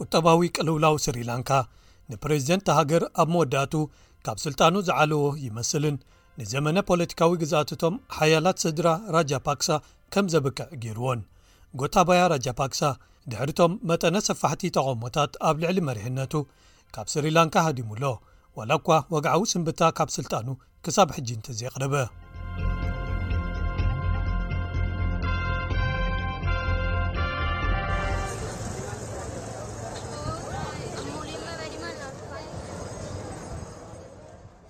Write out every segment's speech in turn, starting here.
ቁጠባዊ ቅልውላው ስሪላንካ ንፕሬዚደንት ሃገር ኣብ መወዳእቱ ካብ ስልጣኑ ዝዓለዎ ይመስልን ንዘመነ ፖለቲካዊ ግዝኣት'ቶም ሓያላት ስድራ ራጃፓክሳ ከም ዘብቅዕ ገይሩዎን። ጎታባያ ራጃፓክሳ፣ ድሕሪ'ቶም መጠነ ሰፋሕቲ ተቓውሞታት ኣብ ልዕሊ መሪሕነቱ፣ ካብ ስሪላንካ ሃዲሙ'ሎ፣ ዋላ'ኳ ወግዓዊ ስንብታ ካብ ስልጣኑ ክሳብ ሕጂ እንተዘየቕረበ።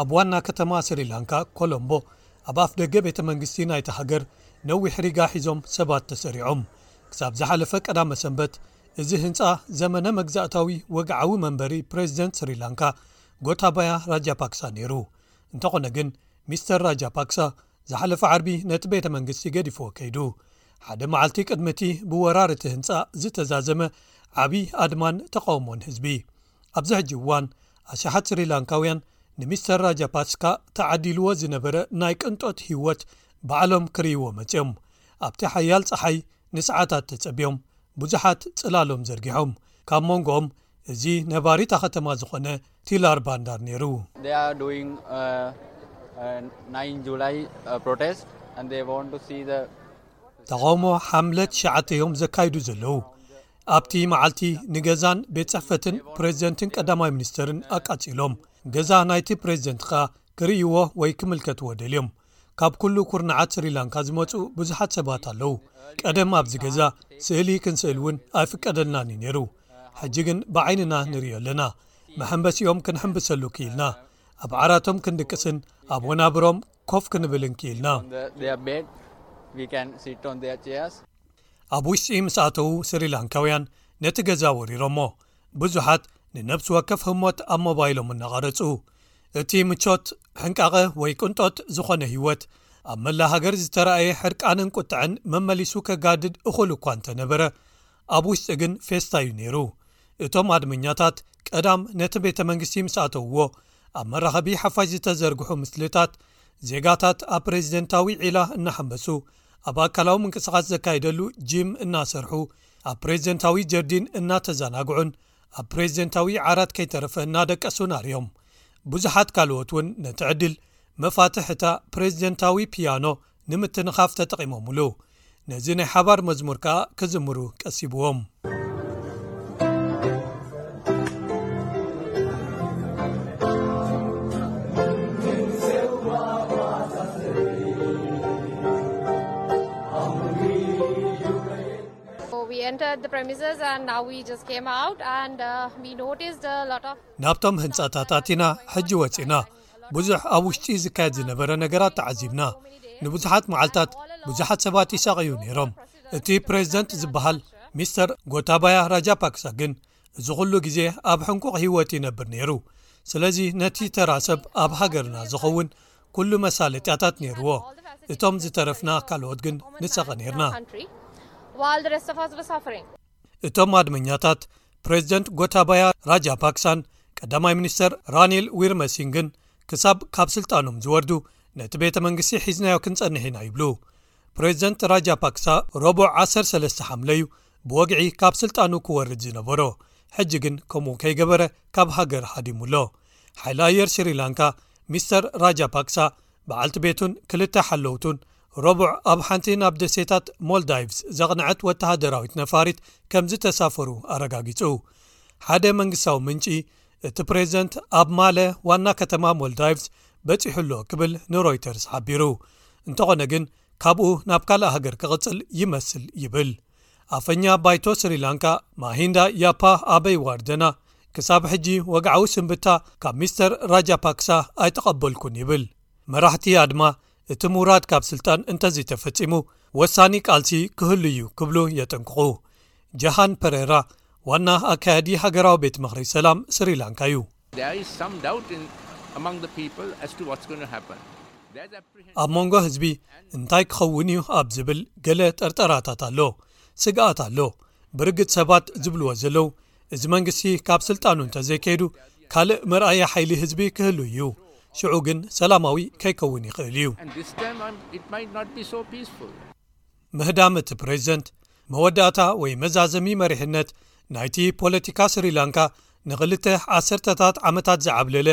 ኣብ ዋና ከተማ ስሪላንካ ኮሎምቦ ኣብ ኣፍደገ ቤተ መንግስቲ ናይታ ሃገር ነዊሕ ሪጋ ሒዞም ሰባት ተሰሪዖም። ክሳብ ዝሓለፈ ቀዳመ ሰንበት እዚ ህንጻ ዘመነ መግዛእታዊ ወግዓዊ መንበሪ ፕረዚደንት ስሪላንካ ጎታባያ ራጃፓክሳ ነይሩ። እንተኾነ ግን ሚስተር ራጃፓክሳ ዝሓለፈ ዓርቢ ነቲ ቤተ መንግስቲ ገዲፍዎ ከይዱ። ሓደ መዓልቲ ቅድሚ እቲ ብወራር እቲ ህንጻ ዝተዛዘመ ዓብዪ ኣድማን ተቓውሞን ህዝቢ ኣብዚ ሕጂ እዋን ኣሽሓት ስሪላንካውያን ንሚስተር ራጃፓትስካ ተዓዲልዎ ዝነበረ ናይ ቅንጦት ህይወት ባዕሎም ክርእይዎ መጺኦም። ኣብቲ ሓያል ጸሓይ ንሰዓታት ተጸብዮም፣ ብዙሓት ጽላሎም ዘርጊሖም፣ ካብ መንጎኦም እዚ ነባሪ እታ ከተማ ዝዀነ ቲላር ባንዳር ነይሩ። ተቓውሞ ሓምለ ትሽዓተ እዮም ዘካይዱ ዘለዉ። ኣብቲ መዓልቲ ንገዛን ቤት ፅሕፈትን ፕሬዚደንትን ቀዳማይ ሚኒስተርን ኣቃፂሎም ገዛ ናይቲ ፕሬዚደንት ከኣ ክርእይዎ ወይ ክምልከትዎ ደልዮም ካብ ኩሉ ኩርናዓት ስሪላንካ ዝመፁ ብዙሓት ሰባት ኣለው ቀደም ኣብዚ ገዛ ስእሊ ክንስእል እውን ኣይፍቀደልናን እዩ ነይሩ ሕጂ ግን ብዓይንና ንሪዮ ኣለና መሐምበሲኦም ክንሕምብሰሉ ክኢልና ኣብ ዓራቶም ክንድቅስን ኣብ ወናብሮም ኮፍ ክንብልን ክኢልና ኣብ ውሽጢ ምስ ኣተዉ ስሪላንካውያን ነቲ ገዛ ወሪሮሞ ብዙሓት ንነብሲ ወከፍ ህሞት ኣብ ሞባይሎም እናቐረጹ እቲ ምቾት ሕንቃቐ ወይ ቅንጦት ዝኾነ ህይወት ኣብ መላ ሃገር ዝተረእየ ሕርቃንን ቁጥዐን መመሊሱ ከጋድድ እኹል እኳ እንተነበረ ኣብ ውሽጢ ግን ፌስታ እዩ ነይሩ እቶም ኣድመኛታት ቀዳም ነቲ ቤተ መንግስቲ ምስ ኣተውዎ ኣብ መራኸቢ ሓፋሽ ዝተዘርግሑ ምስልታት ዜጋታት ኣብ ፕሬዚደንታዊ ዒላ እናሓመሱ ኣብ ኣካላዊ ምንቅስቓስ ዘካይደሉ ጂም እናሰርሑ፣ ኣብ ፕሬዚደንታዊ ጀርዲን እናተዘናግዑን ኣብ ፕሬዚደንታዊ ዓራት ከይተረፈ እናደቀሱን ኣርእዮም። ብዙሓት ካልኦት እውን ነቲ ዕድል፣ መፋትሕ እታ ፕሬዚደንታዊ ፒያኖ ንምትንኻፍ ተጠቒሞምሉ። ነዚ ናይ ሓባር መዝሙር ከኣ ክዝምሩ ቀሲብዎም። ናብቶም ህንጻታት ኣቲና ሕጂ ወጺእና ብዙሕ ኣብ ውሽጢ ዝካየድ ዝነበረ ነገራት ተዓዚብና ንብዙሓት መዓልታት ብዙሓት ሰባት ይሳቀዩ ነይሮም እቲ ፕሬዝደንት ዝበሃል ሚስተር ጎታባያ ራጃፓክሳ ግን እዚ ዅሉ ግዜ ኣብ ሕንቁቕ ህይወት ይነብር ነይሩ ስለዚ ነቲ ተራ ሰብ ኣብ ሃገርና ዝኸውን ኵሉ መሳለጥያታት ነይርዎ እቶም ዝተረፍና ካልኦት ግን ንሰቐ ነርና እቶም ኣድመኛታት ፕሬዝደንት ጎታባያ ራጃፓክሳን ቀዳማይ ሚኒስተር ራኒል ዊርመሲንግን ክሳብ ካብ ስልጣኖም ዝወርዱ ነቲ ቤተ መንግስቲ ሒዝናዮ ክንጸንሕ ኢና ይብሉ ፕሬዚደንት ራጃፓክሳ ረቡዕ ዓሰርተ ሰለስተ ሓምለ እዩ ብወግዒ ካብ ስልጣኑ ክወርድ ዝነበሮ ሕጂ ግን ከምኡ ከይገበረ ካብ ሃገር ሃዲሙ ኣሎ ሓይሊ ኣየር ስሪላንካ ሚስተር ራጃፓክሳ በዓልቲ ቤቱን ክልተ ሓለውቱን ረቡዕ ኣብ ሓንቲ ናብ ደሴታት ሞልዳይቭስ ዘቕንዐት ወተሃደራዊት ነፋሪት ከም ዝተሳፈሩ ኣረጋጊጹ ሓደ መንግስታዊ ምንጪ እቲ ፕሬዝደንት ኣብ ማለ ዋና ከተማ ሞልዳይቭስ በፂሑ ኣሎ ክብል ንሮይተርስ ሓቢሩ እንተኾነ ግን ካብኡ ናብ ካልእ ሃገር ክቕፅል ይመስል ይብል ኣፈኛ ባይቶ ስሪላንካ ማሂንዳ ያፓ ኣበይ ዋርደና ክሳብ ሕጂ ወግዓዊ ስንብታ ካብ ሚስተር ራጃ ፓክሳ ኣይተቐበልኩን ይብል መራሕቲ ኣድማ እቲ ምውራድ ካብ ስልጣን እንተዘይተፈፂሙ ወሳኒ ቃልሲ ክህሉ እዩ ክብሉ የጠንቅቑ ጃሃን ፐሬራ ዋና ኣካያዲ ሃገራዊ ቤት ምኽሪ ሰላም ስሪላንካ እዩ። ኣብ መንጎ ህዝቢ እንታይ ክኸውን እዩ ኣብ ዝብል ገለ ጠርጠራታት ኣሎ፣ ስግኣት ኣሎ። ብርግጽ ሰባት ዝብልዎ ዘለዉ እዚ መንግስቲ ካብ ስልጣኑ እንተ ዘይከይዱ ካልእ መርኣያ ሓይሊ ህዝቢ ክህሉ እዩ፣ ሽዑ ግን ሰላማዊ ከይከውን ይኽእል እዩ። ምህዳም እቲ ፕሬዝደንት መወዳእታ ወይ መዛዘሚ መሪሕነት ናይቲ ፖለቲካ ስሪላንካ ንኽልተ ዓሰርተታት ዓመታት ዝዓብለለ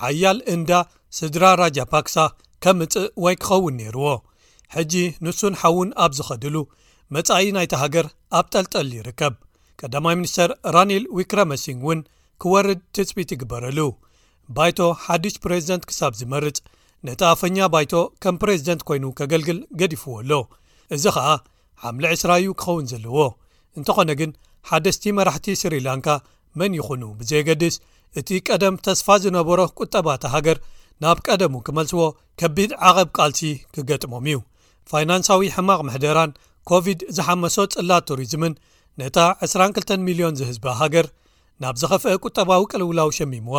ሓያል እንዳ ስድራ ራጃፓክሳ ከምጽእ ወይ ክኸውን ነይርዎ ሕጂ ንሱን ሓዉን ኣብ ዝኸድሉ መጻኢ ናይቲ ሃገር ኣብ ጠልጠል ይርከብ ቀዳማይ ሚኒስተር ራኒል ዊክረመሲንግ እውን ክወርድ ትጽቢት ይግበረሉ ባይቶ ሓድሽ ፕሬዝደንት ክሳብ ዝመርጽ ነቲ ኣፈኛ ባይቶ ከም ፕሬዝደንት ኮይኑ ከገልግል ገዲፍዎ ኣሎ እዚ ኸኣ ሓምለ 20 እዩ ክኸውን ዘለዎ እንተኾነ ግን ሓደስቲ መራሕቲ ስሪላንካ መን ይኹኑ ብዘየገድስ እቲ ቀደም ተስፋ ዝነበሮ ቁጠባቲ ሃገር ናብ ቀደሙ ክመልስዎ ከቢድ ዓቐብ ቃልሲ ክገጥሞም እዩ ፋይናንሳዊ ሕማቕ ምሕደራን ኮቪድ ዝሓመሶ ጽላት ቱሪዝምን ነታ 22 ሚልዮን ዝህዝቢ ሃገር ናብ ዝኸፍአ ቁጠባዊ ቅልውላው ሸሚምዋ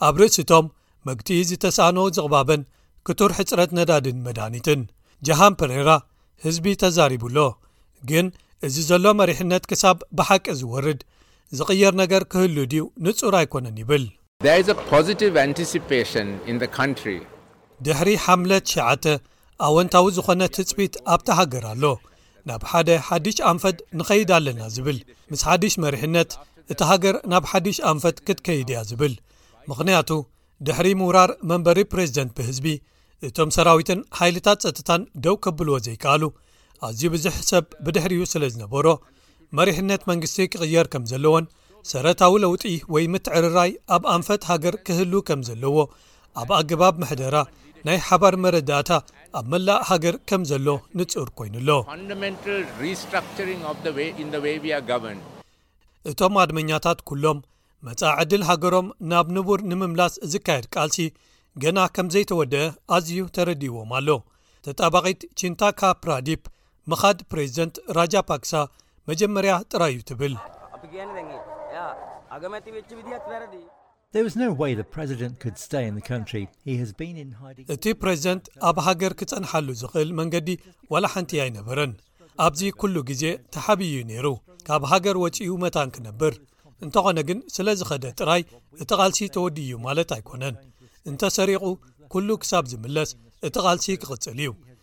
ኣብ ርእሲቶም መግትኢ ዝተሳእኖ ዝቕባበን ክቱር ሕጽረት ነዳድን መድሃኒትን ጃሃን ፐሬራ ህዝቢ ተዛሪቡ ኣሎ ግን እዚ ዘሎ መሪሕነት ክሳብ ብሓቂ ዝወርድ ዝቕየር ነገር ክህሉ ድዩ ንጹር ኣይኮነን ይብል። ድሕሪ ሓምለ ትሽዓተ ኣወንታዊ ዝኾነ ትጽቢት ኣብታ ሃገር ኣሎ ናብ ሓደ ሓድሽ ኣንፈት ንኸይድ ኣለና ዝብል ምስ ሓድሽ መሪሕነት እቲ ሃገር ናብ ሓድሽ ኣንፈት ክትከይድ እያ ዝብል ምኽንያቱ ድሕሪ ምውራር መንበሪ ፕሬዚደንት ብህዝቢ እቶም ሰራዊትን ሓይልታት ፀጥታን ደው ከብልዎ ዘይከኣሉ ኣዝዩ ብዙሕ ሰብ ብድሕሪኡ ስለ ዝነበሮ መሪሕነት መንግስቲ ክቕየር ከም ዘለዎን ሰረታዊ ለውጢ ወይ ምትዕርራይ ኣብ ኣንፈት ሃገር ክህሉ ከም ዘለዎ ኣብ ኣገባብ ምሕደራ ናይ ሓባር መረዳእታ ኣብ መላእ ሃገር ከም ዘሎ ንጹር ኮይኑ ኣሎ። እቶም ኣድመኛታት ኩሎም መጻኢ ዕድል ሃገሮም ናብ ንቡር ንምምላስ ዝካየድ ቃልሲ ገና ከም ዘይተወደኣ ኣዝዩ ተረዲእዎም ኣሎ። ተጣባቒት ቺንታካ ፕራዲፕ ምኻድ ፕሬዚደንት ራጃፓክሳ መጀመርያ ጥራይ እዩ ትብል። እቲ ፕረዚደንት ኣብ ሃገር ክጸንሓሉ ዝኽእል መንገዲ ዋላ ሓንቲ ኣይነበረን ኣብዚ ኩሉ ግዜ ተሓቢኡ እዩ ነይሩ ካብ ሃገር ወጺኡ መታን ክነብር እንተኾነ ግን ስለ ዝኸደ ጥራይ እቲ ቓልሲ ተወዲ እዩ ማለት ኣይኮነን እንተሰሪቑ ኩሉ ክሳብ ዝምለስ እቲ ቓልሲ ክቕጽል እዩ